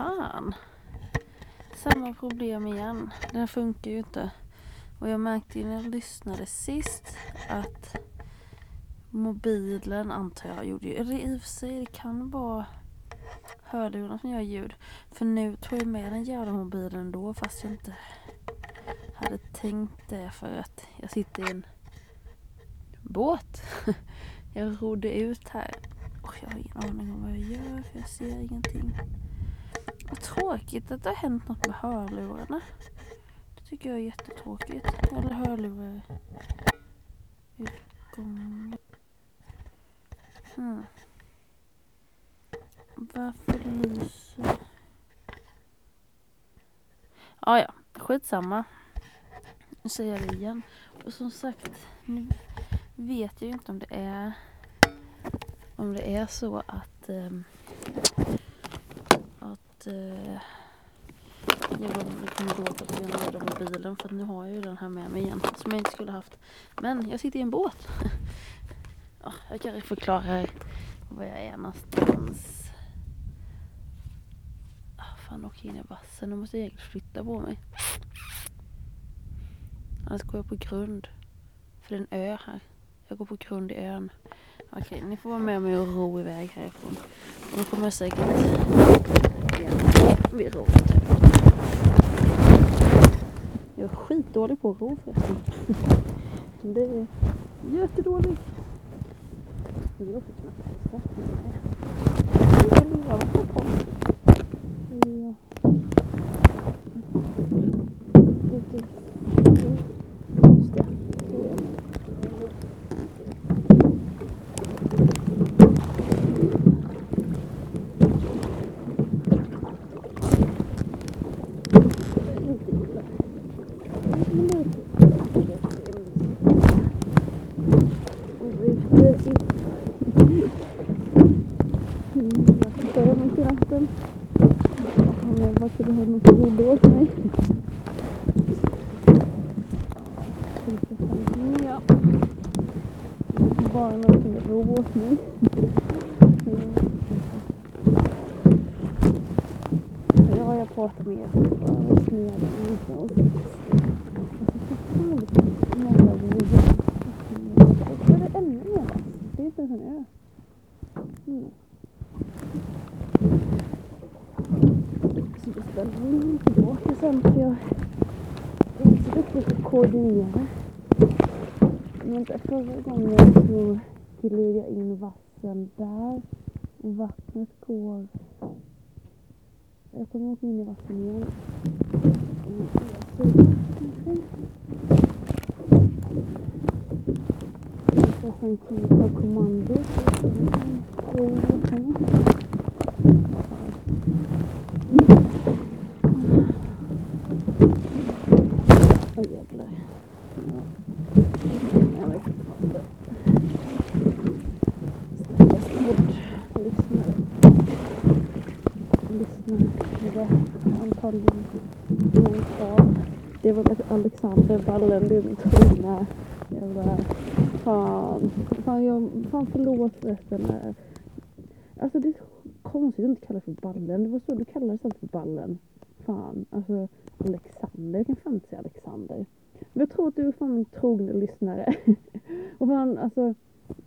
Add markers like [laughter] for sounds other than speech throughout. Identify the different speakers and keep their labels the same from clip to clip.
Speaker 1: fan. Samma problem igen. Den funkar ju inte. Och jag märkte ju när jag lyssnade sist att mobilen antar jag gjorde ju, eller i och för sig det kan vara hörlurarna som gör ljud. För nu tog jag med den jävla mobilen då fast jag inte hade tänkt det för att jag sitter i en båt. [laughs] Jag rodde ut här. Och jag har ingen aning om vad jag gör för jag ser ingenting. Tråkigt att det har hänt något med hörlurarna. Det tycker jag är jättetråkigt. Eller hörlurar. Utgång. Hmm. Varför lyser... Ah, ja, skitsamma. Nu säger jag det igen. Och som sagt, nu vet jag ju inte om det är om det är så att um, att uh, jag kommer låta på grund av bilen för nu har jag ju den här med mig igen som jag inte skulle haft. Men jag sitter i en båt. [laughs] ja, jag kan förklara var jag är någonstans. Ah, fan åker in i vassen. Nu måste jag egentligen flytta på mig. Annars går jag på grund. För det är en ö här. Jag går på grund i ön. Okej, ni får vara med mig och ro iväg härifrån. Och då kommer jag säkert vid roret. Jag är skitdålig på att ro förresten. [laughs] Det är jättedåligt. Det låter knappt hälsa. Koordinera. Men förra gången så gled jag in vassen där och vattnet går... Jag kommer åka in i vassen igen. Jag sen kommer ta kommando. Det var Alexander Ballen, det är min tunga jävla fan. Fan, jag, fan förlåt förresten. Alltså det är konstigt att inte kalla för Ballen. Det var så du kallades alltid för Ballen. Fan, alltså Alexander. Jag kan fan inte säga Alexander. Men jag tror att du är fan min trogna lyssnare. [laughs] och fan, alltså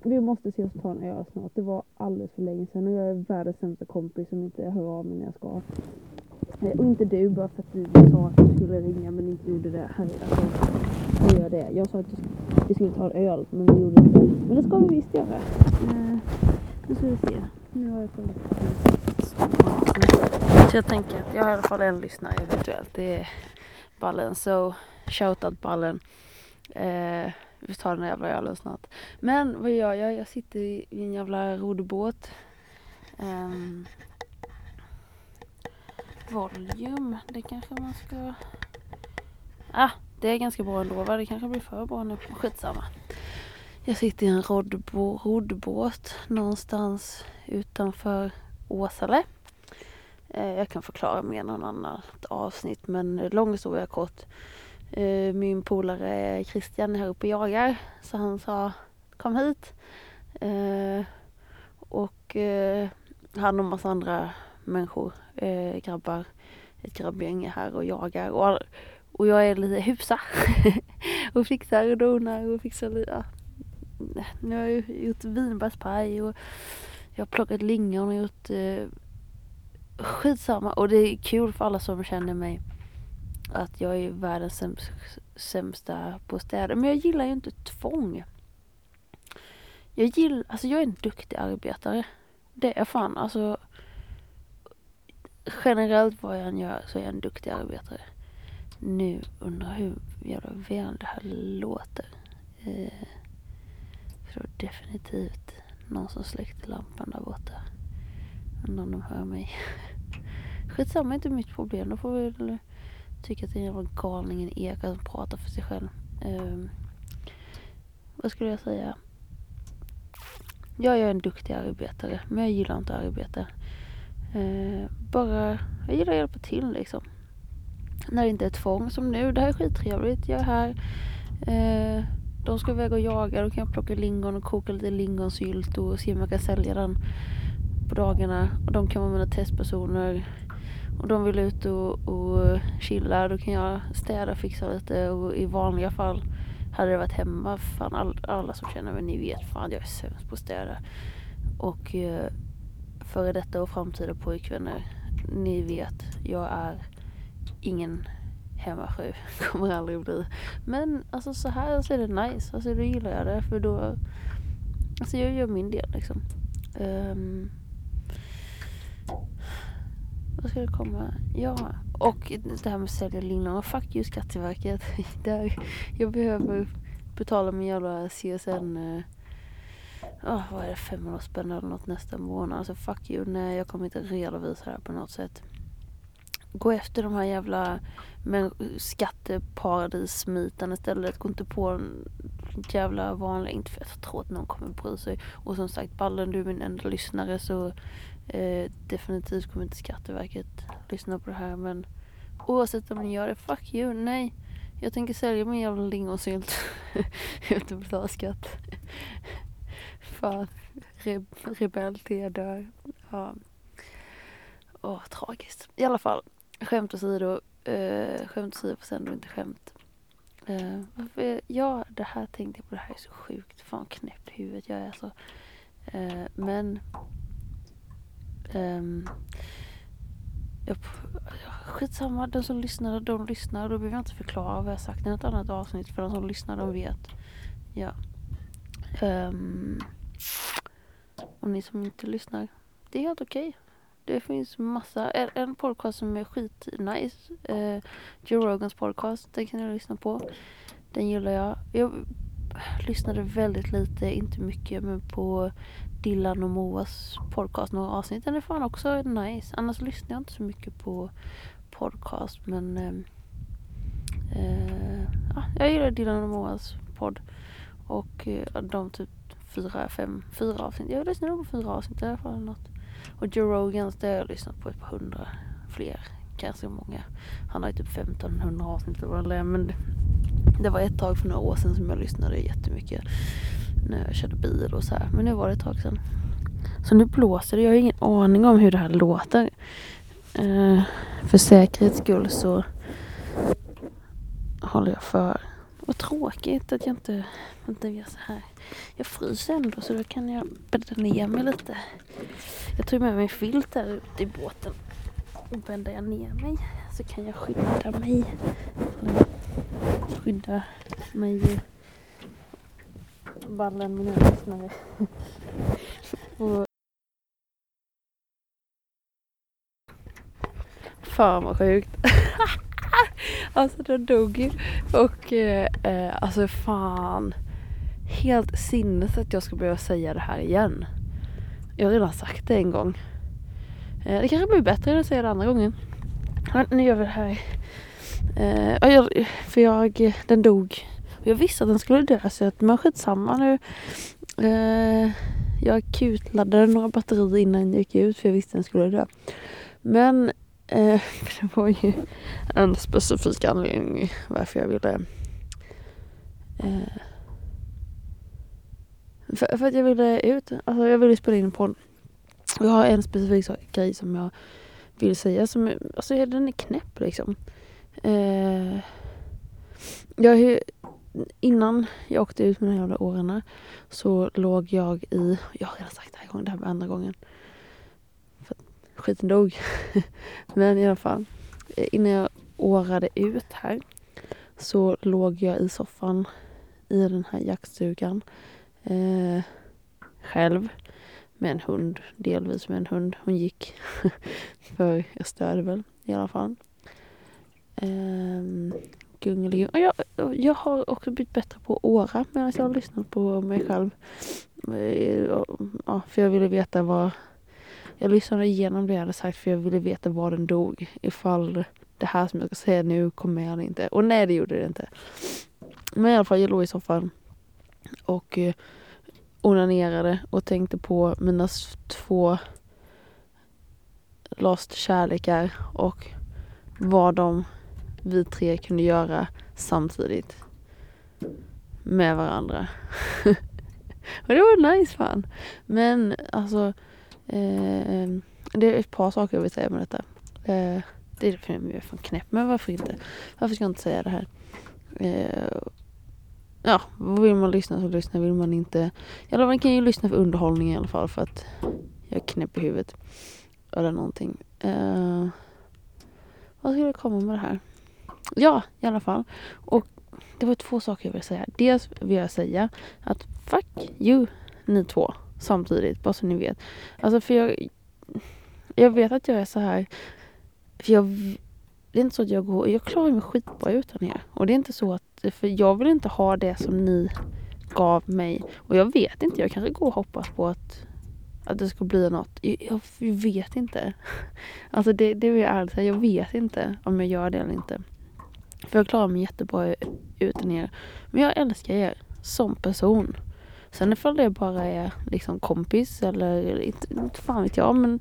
Speaker 1: vi måste se oss ta en öl snart. Det var alldeles för länge sedan och jag är världens sämsta kompis som inte hör av mig när jag ska. Eh, och inte du bara för att du sa att du skulle ringa men inte gjorde det. Här, alltså, nu gör det. Jag sa att vi skulle ta en öl men vi gjorde inte det. Men det ska vi visst göra. Eh, nu ska vi se. Nu har jag kommit Så jag tänker att jag har i alla fall en lyssnare eventuellt. Det är Ballen. Så shoutout Ballen. Eh, vi tar den jävla ölen snart. Men vad gör jag? Jag sitter i en jävla roddbåt. Um, Volume, det kanske man ska... Ah, det är ganska bra ändå va? Det kanske blir för bra nu. Skitsamma. Jag sitter i en roddbå roddbåt någonstans utanför Åsale. Eh, jag kan förklara mer någon annat avsnitt men lång historia kort. Eh, min polare Christian är här uppe och jagar. Så han sa kom hit. Eh, och eh, han och massa andra människor, eh, grabbar, ett grabbgäng är här och jagar. Och, och jag är lite husa [laughs] och fixar och donar och fixar lite, ja. Nu har jag gjort vinbärspaj och jag har plockat lingon och gjort eh, skitsamma. Och det är kul för alla som känner mig att jag är världens sämst, sämsta på städer. Men jag gillar ju inte tvång. Jag gillar, alltså jag är en duktig arbetare. Det är jag fan. Alltså generellt vad jag än gör så är jag en duktig arbetare. Nu undrar jag hur jävla väl det här låter. Eh, för det var definitivt någon som släckte lampan där borta. Undrar om de hör mig. [laughs] Skitsamma, inte mitt problem. Då får vi tycker att det är en jävla galning, en eka som pratar för sig själv. Um, vad skulle jag säga? Jag är en duktig arbetare, men jag gillar inte arbete. Ehm, uh, bara, jag gillar att hjälpa till liksom. När det inte är tvång, som nu. Det här är skittrevligt. Jag är här. Uh, de ska iväg och jaga. Då kan jag plocka lingon och koka lite lingonsylt och se om jag kan sälja den på dagarna. Och de kan vara mina testpersoner och de vill ut och, och chilla, då kan jag städa och fixa lite. Och i vanliga fall hade det varit hemma, fan all, alla som känner mig ni vet fan jag är sämst på att städa. Och eh, före detta och framtida pojkvänner, ni vet jag är ingen hemmafru, [laughs] kommer aldrig bli. Men alltså så här så är det nice, alltså då gillar jag det. För då, alltså jag gör min del liksom. Um, vad ska det komma? Ja, och det här med att sälja lingon. Fuck you Skatteverket. [laughs] Där jag behöver betala min jävla CSN. Oh, eh, ah, vad är det? 500 spänn eller något nästa månad. Alltså fuck you. Nej, jag kommer inte redovisa det här på något sätt. Gå efter de här jävla skatteparadissmitarna istället. Gå inte på en jävla vanlig, inte för att jag tror att någon kommer bry sig. Och som sagt, ballen du är min enda lyssnare så Eh, definitivt kommer inte Skatteverket lyssna på det här men oavsett om ni gör det, fuck you, nej. Jag tänker sälja min jävla lingonsylt [laughs] utan typ att betala skatt. [laughs] Fan, Re rebell till jag dör. Ja. Åh, tragiskt. I alla fall, skämt åsido. Eh, skämt åsido fast ändå inte skämt. Eh, varför, ja, det här tänkte jag på. Det här är så sjukt. Fan knäppt i huvudet jag är så. Eh, men Um, jag, skitsamma, den som lyssnar, de lyssnar. Då behöver jag inte förklara vad jag sagt i något annat avsnitt. För de som lyssnar, de vet. Ja. Um, och ni som inte lyssnar, det är helt okej. Okay. Det finns massa, en, en podcast som är skitnice. Uh, Joe Rogans podcast, den kan ni lyssna på. Den gillar jag. Jag lyssnade väldigt lite, inte mycket, men på Dylan och Moas podcast, några avsnitt. Den är fan också nice. Annars lyssnar jag inte så mycket på podcast men ehm, eh, ja, jag gillar Dylan och Moas podd. Och eh, de typ fyra, fem, fyra avsnitt. Jag lyssnar nog på fyra avsnitt i alla fall. Något. Och Joe Rogans, det har jag lyssnat på ett par hundra fler. Ganska många. Han har ju typ 1500 avsnitt eller vad det är. Men det var ett tag för några år sedan som jag lyssnade jättemycket när jag körde bil och så här. Men nu var det ett tag sedan. Så nu blåser det. Jag har ingen aning om hur det här låter. Uh, för säkerhets skull så håller jag för. Vad tråkigt att jag inte... Vänta, gör så här. Jag fryser ändå så då kan jag bädda ner mig lite. Jag tog med mig en filt där ute i båten. Och jag ner mig så kan jag skydda mig. Skydda mig ballen mina lyssnare. och Fan vad sjukt. [laughs] alltså den dog ju. Och eh, eh, alltså fan. Helt sinnes att jag ska behöva säga det här igen. Jag har redan sagt det en gång. Eh, det kanske blir bättre än att säga det andra gången. Men nu gör vi det här. Eh, jag, för jag, den dog jag visste att den skulle dö så att, men skitsamma nu. Eh, jag kutladdade några batterier innan jag gick ut för jag visste att den skulle dö. Men [laughs] det var ju en specifik anledning varför jag ville för, för, att jag ville ut, alltså jag ville spela in på jag har en specifik sak, grej som jag vill säga som, alltså den är knäpp liksom. Eh, jag, innan jag åkte ut med de jävla årarna så låg jag i, jag har redan sagt det här gången, det här var andra gången. För skiten dog. [laughs] Men i alla fall. Innan jag årade ut här så låg jag i soffan i den här jaktstugan eh, själv med en hund, delvis med en hund. Hon gick, [laughs] för jag störde väl i alla fall. Um, Jag, jag har också blivit bättre på att åra medan jag har lyssnat på mig själv. Eh, ja, för jag ville veta vad... Jag lyssnade igenom det jag hade sagt för jag ville veta var den dog. Ifall det här som jag ska säga nu kom med eller inte. Och nej, det gjorde det inte. Men i alla fall, jag låg i soffan och eh, onanerade och tänkte på mina två lost kärlekar och vad de vi tre kunde göra samtidigt med varandra. [laughs] och det var nice fan. Men alltså eh, det är ett par saker jag vill säga med detta. Eh, det är för mig fan knäpp, men varför inte? Varför ska jag inte säga det här? Eh, ja, vill man lyssna så lyssna, vill man inte... Eller man kan ju lyssna för underhållning i alla fall för att jag är knäpp i huvudet. Eller någonting. Uh, vad skulle jag komma med det här? Ja, i alla fall. Och det var två saker jag ville säga. Dels vill jag säga att fuck you ni två samtidigt, bara så ni vet. Alltså för jag... Jag vet att jag är så här... För jag... Det är inte så att jag går... Jag klarar mig skitbra utan er. Och det är inte så att för jag vill inte ha det som ni gav mig. Och jag vet inte, jag kanske går och hoppas på att, att det ska bli något. Jag, jag vet inte. [laughs] Alltså det, det vill jag ärligt säga, jag vet inte om jag gör det eller inte. För jag klarar mig jättebra utan er. Men jag älskar er som person. Sen ifall det bara är liksom kompis eller inte, inte fan vet jag men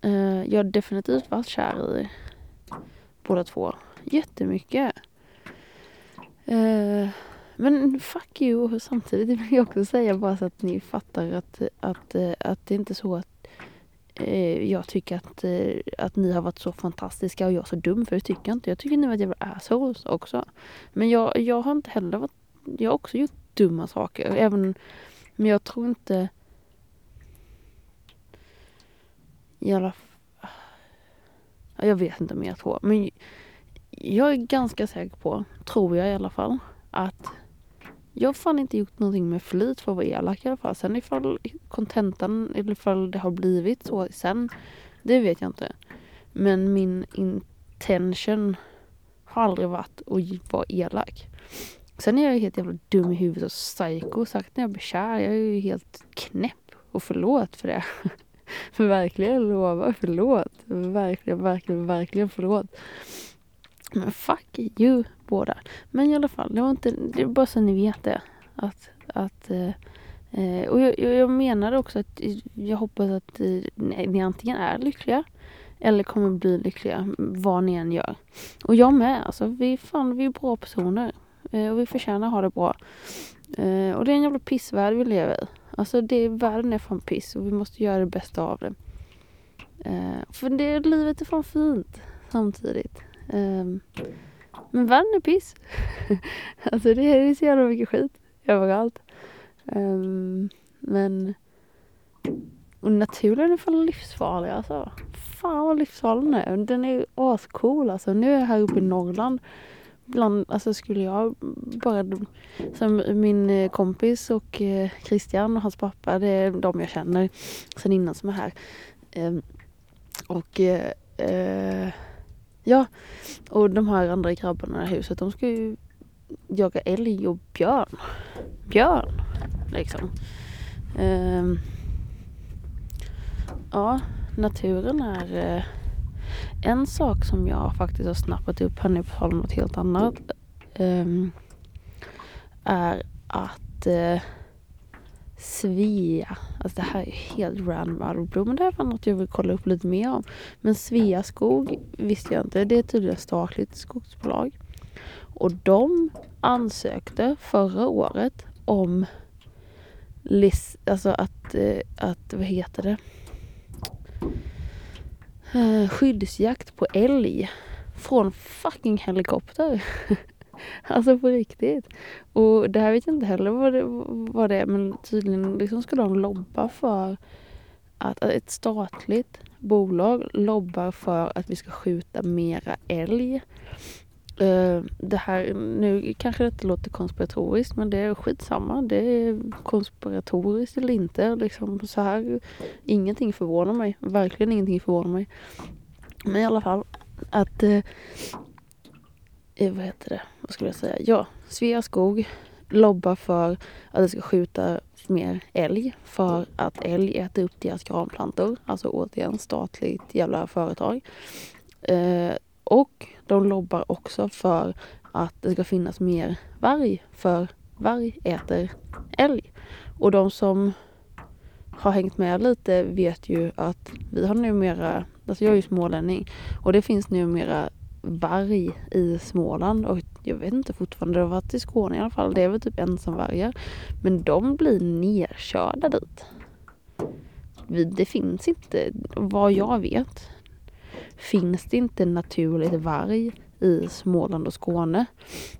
Speaker 1: eh, jag har definitivt varit kär i båda två. Jättemycket. Uh, men fuck you samtidigt vill jag också säga bara så att ni fattar att, att, eh, att det är inte så att uh, jag tycker att, uh, att ni har varit så fantastiska och jag så dum för det tycker jag inte. Jag tycker ni var jävla assholes också. Men jag, jag har inte heller varit, jag har också gjort dumma saker. Även, men jag tror inte i alla jag vet inte om jag tror. Men jag är ganska säker på, tror jag i alla fall, att jag har fan inte gjort någonting med flit för att vara elak i alla fall. Sen ifall kontentan, eller ifall det har blivit så sen, det vet jag inte. Men min intention har aldrig varit att vara elak. Sen är jag helt jävla dum i huvudet och psycho. Sagt när jag blir kär, jag är ju helt knäpp. Och förlåt för det. [laughs] [laughs] verkligen, lovar, förlåt. Verkligen, verkligen, verkligen förlåt. Men fuck you båda. Men i alla fall, det var inte, det är bara så ni vet det. Att, att, eh, eh och jag, jag menar också att jag hoppas att ni antingen är lyckliga eller kommer bli lyckliga vad ni än gör. Och jag med. Alltså, vi, fan, vi är bra personer. Eh, och vi förtjänar att ha det bra. Eh, och det är en jävla pissvärld vi lever i. Alltså det, världen är fan piss och vi måste göra det bästa av det. Eh, för det, livet är fan fint samtidigt. Eh, men världen är piss. [laughs] alltså det är så jävla mycket skit överallt. Eh, men och naturen är fan livsfarlig alltså. Fan vad livsfarlig den är. Den är ascool alltså. Nu är jag här uppe i Norrland. Bland, alltså skulle jag bara, som min eh, kompis och eh, Christian och hans pappa, det är de jag känner sen innan som är här. Ehm, och eh, eh, Ja, och de här andra grabbarna i huset de ska ju jaga älg och björn. Björn, liksom. Ehm, ja, naturen är en sak som jag faktiskt har snappat upp här nu på tal om något helt annat. Um, är att uh, Svea, alltså det här är helt random out men det här var något jag vill kolla upp lite mer om. Men Sveaskog visste jag inte, det är tydligen ett statligt skogsbolag. Och de ansökte förra året om lis, alltså att, eh, att, vad heter det? Eh, skyddsjakt på älg från fucking helikopter. [laughs] alltså på riktigt. Och det här vet jag inte heller vad det, vad det är men tydligen liksom ska de lobba för att ett statligt bolag lobbar för att vi ska skjuta mera älg. Uh, det här, nu kanske det låter konspiratoriskt men det är skitsamma. Det är konspiratoriskt eller inte. Liksom så här, ingenting förvånar mig. Verkligen ingenting förvånar mig. Men i alla fall att... Uh, vad heter det? Vad skulle jag säga? Ja, Sveaskog lobbar för att det ska skjuta mer älg för att älg äter upp deras granplantor. Alltså återigen statligt jävla företag. Eh, och de lobbar också för att det ska finnas mer varg för varg äter älg. Och de som har hängt med lite vet ju att vi har numera, alltså jag är ju smålänning och det finns numera varg i Småland och jag vet inte fortfarande, det har varit i Skåne i alla fall. Det är väl typ ensamvargar. Men de blir nerkörda dit. Det finns inte, vad jag vet, finns det inte naturligt varg i Småland och Skåne.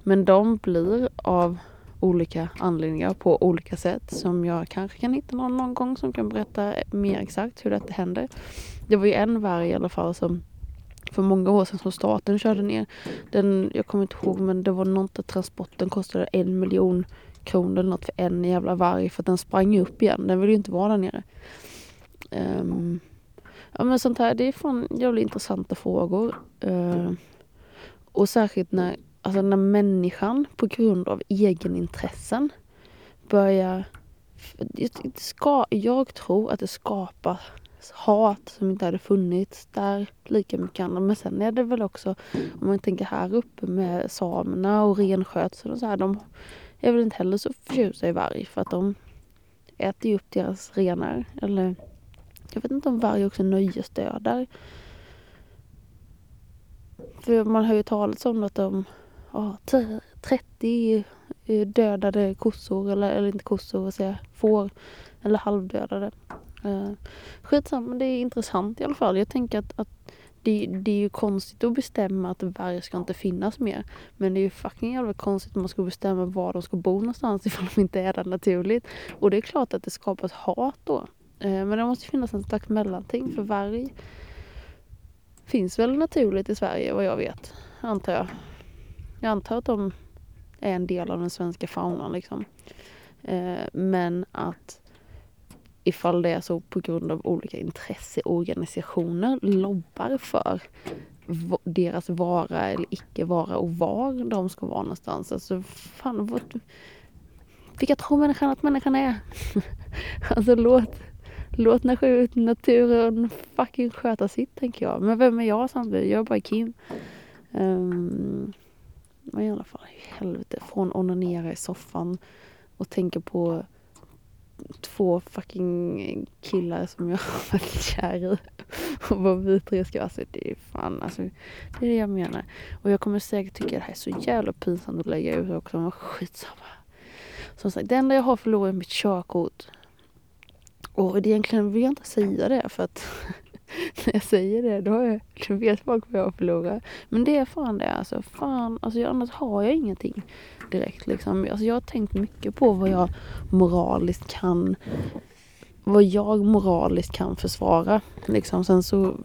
Speaker 1: Men de blir av olika anledningar på olika sätt som jag kanske kan hitta någon, någon gång som kan berätta mer exakt hur detta händer. Det var ju en varg i alla fall som för många år sedan som staten körde ner. Den, jag kommer inte ihåg men det var något att transporten kostade en miljon kronor eller något för en jävla varg för att den sprang upp igen. Den ville ju inte vara där nere. Um, ja men sånt här, det är fan jävligt intressanta frågor. Uh, och särskilt när, alltså när människan på grund av egenintressen börjar ska, jag tror att det skapar hat som inte hade funnits där lika mycket annat. Men sen är det väl också, om man tänker här uppe med samerna och renskötseln och så här, de är väl inte heller så förtjusta i varg för att de äter ju upp deras renar. Eller jag vet inte om varg också nöjesdödar. För man har ju talat om att de ja, 30 eh, dödade kossor, eller, eller inte kossor, vad säger får, eller halvdödade. Eh, skitsamma, det är intressant i alla fall. Jag tänker att, att det, det, är ju konstigt att bestämma att varg ska inte finnas mer. Men det är ju fucking jävla konstigt att man ska bestämma var de ska bo någonstans [laughs] ifall de inte är där naturligt. Och det är klart att det skapas hat då. Uh, men det måste finnas en slags mellanting för varg finns väl naturligt i Sverige vad jag vet, antar jag. Jag antar att de är en del av den svenska faunan liksom. Uh, men att ifall det är så på grund av olika intresseorganisationer lobbar för deras vara eller icke vara och var de ska vara någonstans. Alltså fan, vad, vilka tror människan att människan är? [laughs] alltså låt, låt naturen fucking sköta sitt tänker jag. Men vem är jag samtidigt? Jag är bara Kim. Ehm, um, men i alla fall, helvete. Från onanera i soffan och tänka på två fucking killar som jag [laughs] har varit kär i och vad vi tre ska alltså det är fan alltså det är det jag menar och jag kommer säkert tycka det här är så jävla pinsamt att lägga ut också men skitsamma som sagt det enda jag har förlorat är mitt körkort och egentligen vill jag inte säga det för att [laughs] när jag säger det då, är, då vet folk vad jag förlorar. Men det är fan det alltså. Fan, alltså annars har jag ingenting direkt liksom. Alltså jag har tänkt mycket på vad jag moraliskt kan vad jag moraliskt kan försvara. Liksom. Sen så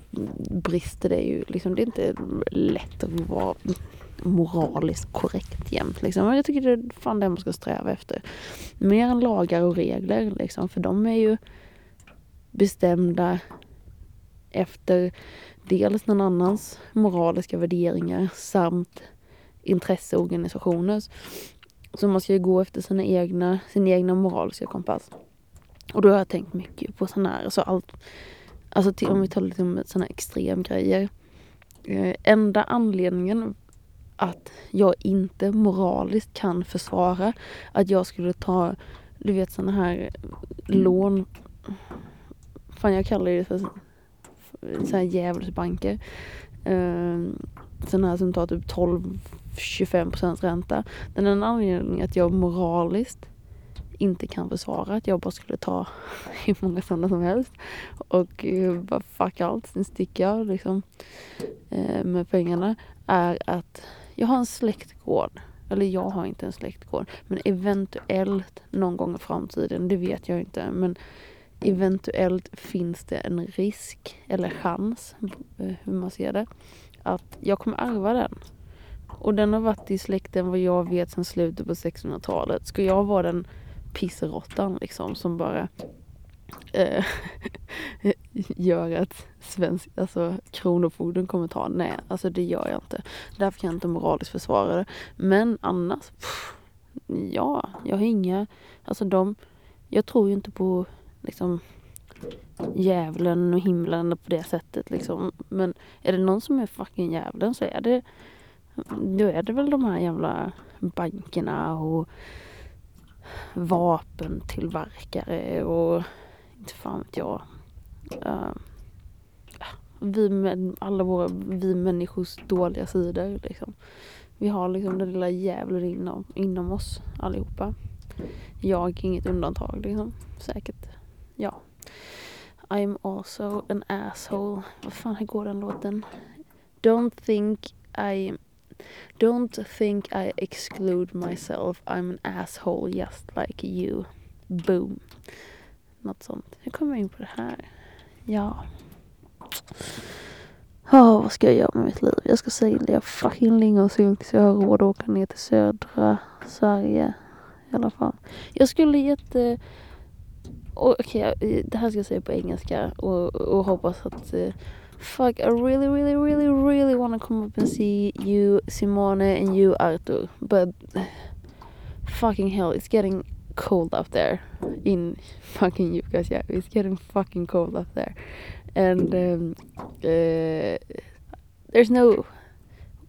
Speaker 1: brister det ju. Liksom, det är inte lätt att vara moraliskt korrekt jämt. Liksom. Jag tycker det är fan det man ska sträva efter. Mer än lagar och regler. Liksom, för de är ju bestämda efter dels någon annans moraliska värderingar samt intresseorganisationers. Så man ska ju gå efter sina egna, sin egna moraliska kompass. Och då har jag tänkt mycket på sådana här, alltså allt, alltså till, om vi tar om sådana extremgrejer. Eh, enda anledningen att jag inte moraliskt kan försvara att jag skulle ta, du vet sådana här lån, fan jag kallar det för så här djävulsbanker. Eh, sådana här som tar typ 12-25 procents ränta. Den enda anledningen att jag moraliskt inte kan försvara att jag bara skulle ta [laughs] hur många sådana som helst. Och uh, bara fuck allt, sen sticker jag liksom uh, med pengarna. Är att jag har en släktgård. Eller jag har inte en släktgård. Men eventuellt någon gång i framtiden, det vet jag inte. Men eventuellt finns det en risk eller chans, eh, hur man ser det, att jag kommer ärva den. Och den har varit i släkten vad jag vet sedan slutet på 1600-talet. Ska jag vara den pissrottan liksom som bara eh, [laughs] [laughs] gör att svensk, alltså kronofogden kommer ta. Nej, alltså det gör jag inte. Därför kan jag inte moraliskt försvara det. Men annars, pff, ja, jag har inga, alltså de, jag tror ju inte på liksom djävulen och himlen på det sättet liksom. Men är det någon som är fucking djävulen så är det då är det väl de här jävla bankerna och vapentillverkare och inte fan vet jag. Uh, vi med alla våra, vi människors dåliga sidor liksom. Vi har liksom den lilla djävulen inom, inom oss allihopa. Jag är inget undantag liksom. Säkert. Ja. I'm also an asshole. Vad fan, hur går den låten? Don't think I Don't think I exclude myself. I'm an asshole just like you. Boom. Något sånt. Hur kommer jag in på det här? Ja. Oh, vad ska jag göra med mitt liv? Jag ska sälja fucking lingonsylt så jag har råd att åka ner till södra Sverige. I alla fall. Jag skulle jätte... Okej, okay, det här ska jag säga på engelska och, och hoppas att uh, fuck, I really, really, really, really wanna come up and see you, Simone, and you, Arthur. But fucking hell, it's getting cold up there in fucking Jukkasjärvi. It's getting fucking cold up there. And um, uh, there's no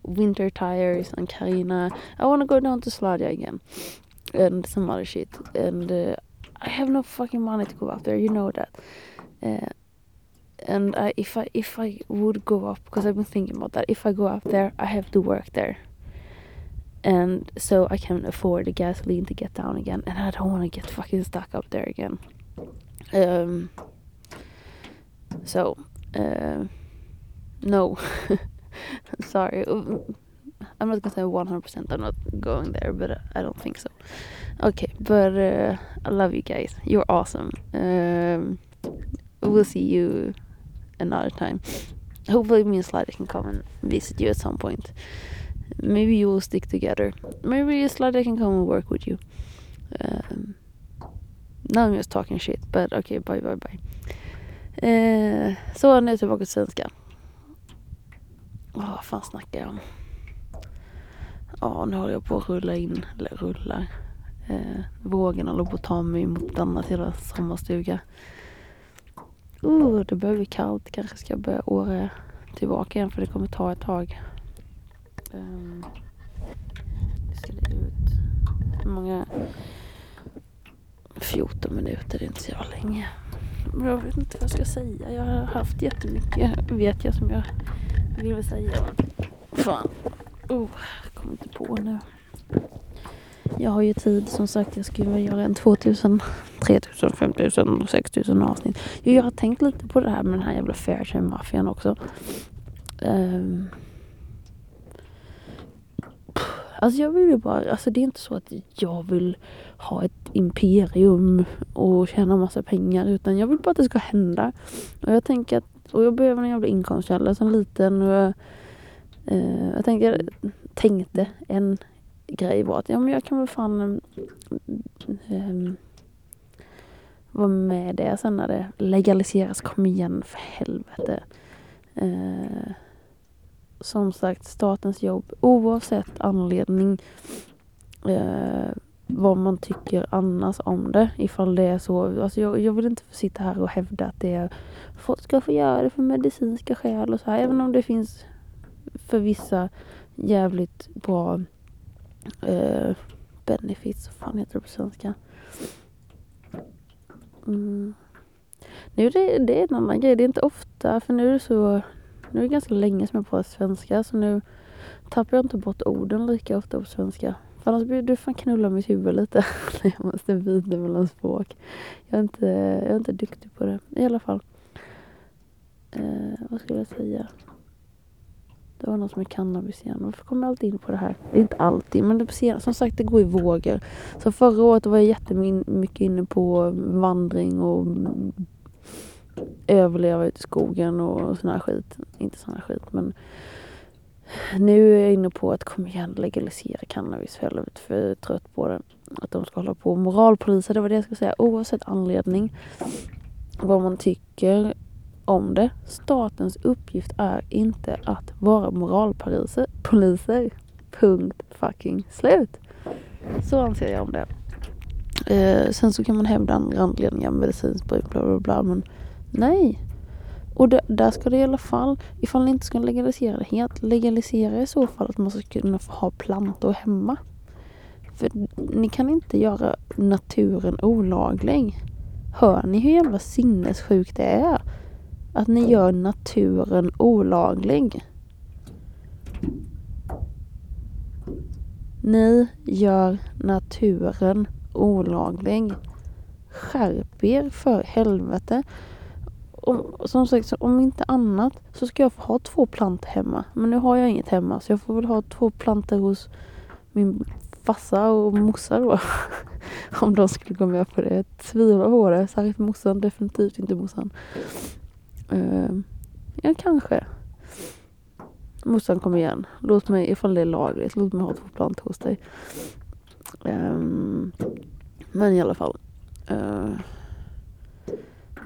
Speaker 1: winter tires on Karina. I want to go down to Sladja again and some other shit. And uh, I have no fucking money to go up there, you know that. Uh, and I, if I if I would go up because I've been thinking about that if I go up there I have to work there and so I can't afford the gasoline to get down again. And I don't want to get fucking stuck up there again. Um so uh, no. [laughs] Sorry. I'm not gonna say 100% I'm not going there but I don't think so. Okay but uh, I love you guys. You're awesome. Um, we'll see you another time. Hopefully me and Slider can come and visit you at some point. Maybe you will stick together. Maybe Slider can come and work with you. Um, now I'm just talking shit, but okay, bye bye bye. Eh, så nu tillbaka till svenska. Oh, vad fan snackar jag om? Ja, oh, nu håller jag på att rulla in, eller rullar. Eh, vågen håller på att ta mig mot denna till sommarstuga. Uh, det börjar bli kallt. Kanske ska jag börja åra tillbaka igen för det kommer ta ett tag. Um, ser det ut? Hur många? 14 minuter, det är inte så jävla länge. Jag vet inte vad jag ska säga. Jag har haft jättemycket, vet jag, som jag vill säga. Fan. Oh, jag kommer inte på nu. Jag har ju tid som sagt. Jag skulle göra en 2000, 3000, 5000, 6000 avsnitt. Jag har tänkt lite på det här med den här jävla Fairtrade-maffian också. Um, Alltså jag vill ju bara, alltså det är inte så att jag vill ha ett imperium och tjäna massa pengar utan jag vill bara att det ska hända. Och jag tänker att, och jag behöver en jävla inkomstkälla som liten och jag, eh, jag tänker, tänkte en grej var att ja, men jag kan väl fan eh, vara med det sen när det legaliseras. Kom igen för helvete. Eh, som sagt, statens jobb oavsett anledning eh, vad man tycker annars om det. Ifall det är så. Alltså jag, jag vill inte sitta här och hävda att det är folk ska få göra det för medicinska skäl och så här. Även om det finns för vissa jävligt bra eh, benefits, vad fan heter det på svenska? Mm. Nu det, det är en annan grej, det är inte ofta för nu är det så, nu är det ganska länge som jag pratar svenska så nu tappar jag inte bort orden lika ofta på svenska. För annars blir du fan knulla mitt huvud lite. [laughs] jag måste byta mellan språk. Jag är, inte, jag är inte duktig på det. I alla fall. Eh, vad skulle jag säga? Det var något med cannabis igen. Varför kommer jag alltid in på det här? Det är inte alltid, men det, som sagt det går i vågor. Så förra året var jag jättemycket inne på vandring och överleva ute i skogen och sån här skit. Inte sån här skit men nu är jag inne på att kom igen legalisera cannabis för jag är lite för trött på det. Att de ska hålla på och moralpolisa, det var det jag skulle säga. Oavsett anledning vad man tycker om det. Statens uppgift är inte att vara moralpoliser. Poliser. Punkt fucking slut. Så anser jag om det. Eh, sen så kan man hävda andra anledningar, medicinskt bruk, bla bla bla. Men nej. Och det, där ska det i alla fall, ifall ni inte ska legalisera det helt, legalisera i så fall att man ska kunna få ha plantor hemma. För ni kan inte göra naturen olaglig. Hör ni hur jävla sinnessjukt det är? Att ni gör naturen olaglig. Ni gör naturen olaglig. Skärp er för helvete. Om, som sagt, om inte annat så ska jag få ha två plantor hemma. Men nu har jag inget hemma så jag får väl ha två plantor hos min farsa och morsa då. [laughs] om de skulle gå med på det. Jag tvivlar på det. Särskilt morsan, definitivt inte morsan. Uh, ja, kanske. Morsan kom igen. Låt mig, ifall det är lagligt, låt mig ha två plantor hos dig. Um, men i alla fall. Uh,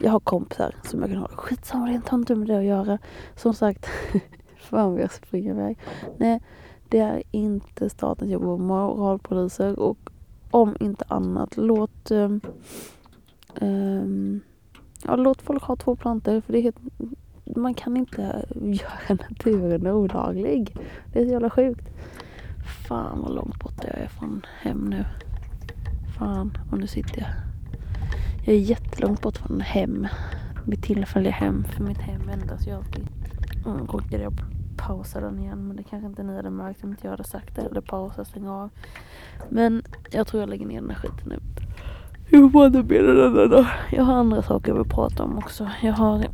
Speaker 1: jag har kompisar som jag kan hålla. Skitsamma, det har inte med det att göra. Som sagt, [laughs] fan vad jag springer iväg. Nej, det är inte statens jobb att moralpoliser och om inte annat, låt um, um, ja, låt folk ha två plantor för det är helt, man kan inte [laughs] göra naturen olaglig. Det är så jävla sjukt. Fan vad långt borta jag är från hem nu. Fan, och nu sitter jag. Jag är jättelångt bort från hem. Mitt tillfälliga hem. För mitt hem ändras ju alltid. Mm, råkade jag pausa den igen. Men det kanske inte ni hade märkt om inte jag hade sagt det. Eller pausa, stänga av. Men jag tror jag lägger ner den här skiten nu. Jag får inte med den Jag har andra saker jag vill prata om också. Jag har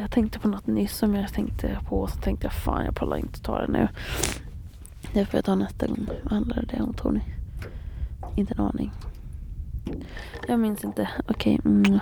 Speaker 1: jag tänkte på något nyss som jag tänkte på. Så tänkte jag fan jag pallar inte ta det nu. Det får jag ta nästa gång. Vad handlade det om tror ni? Inte en aning. Jag minns inte. Okej. Okay. Mm.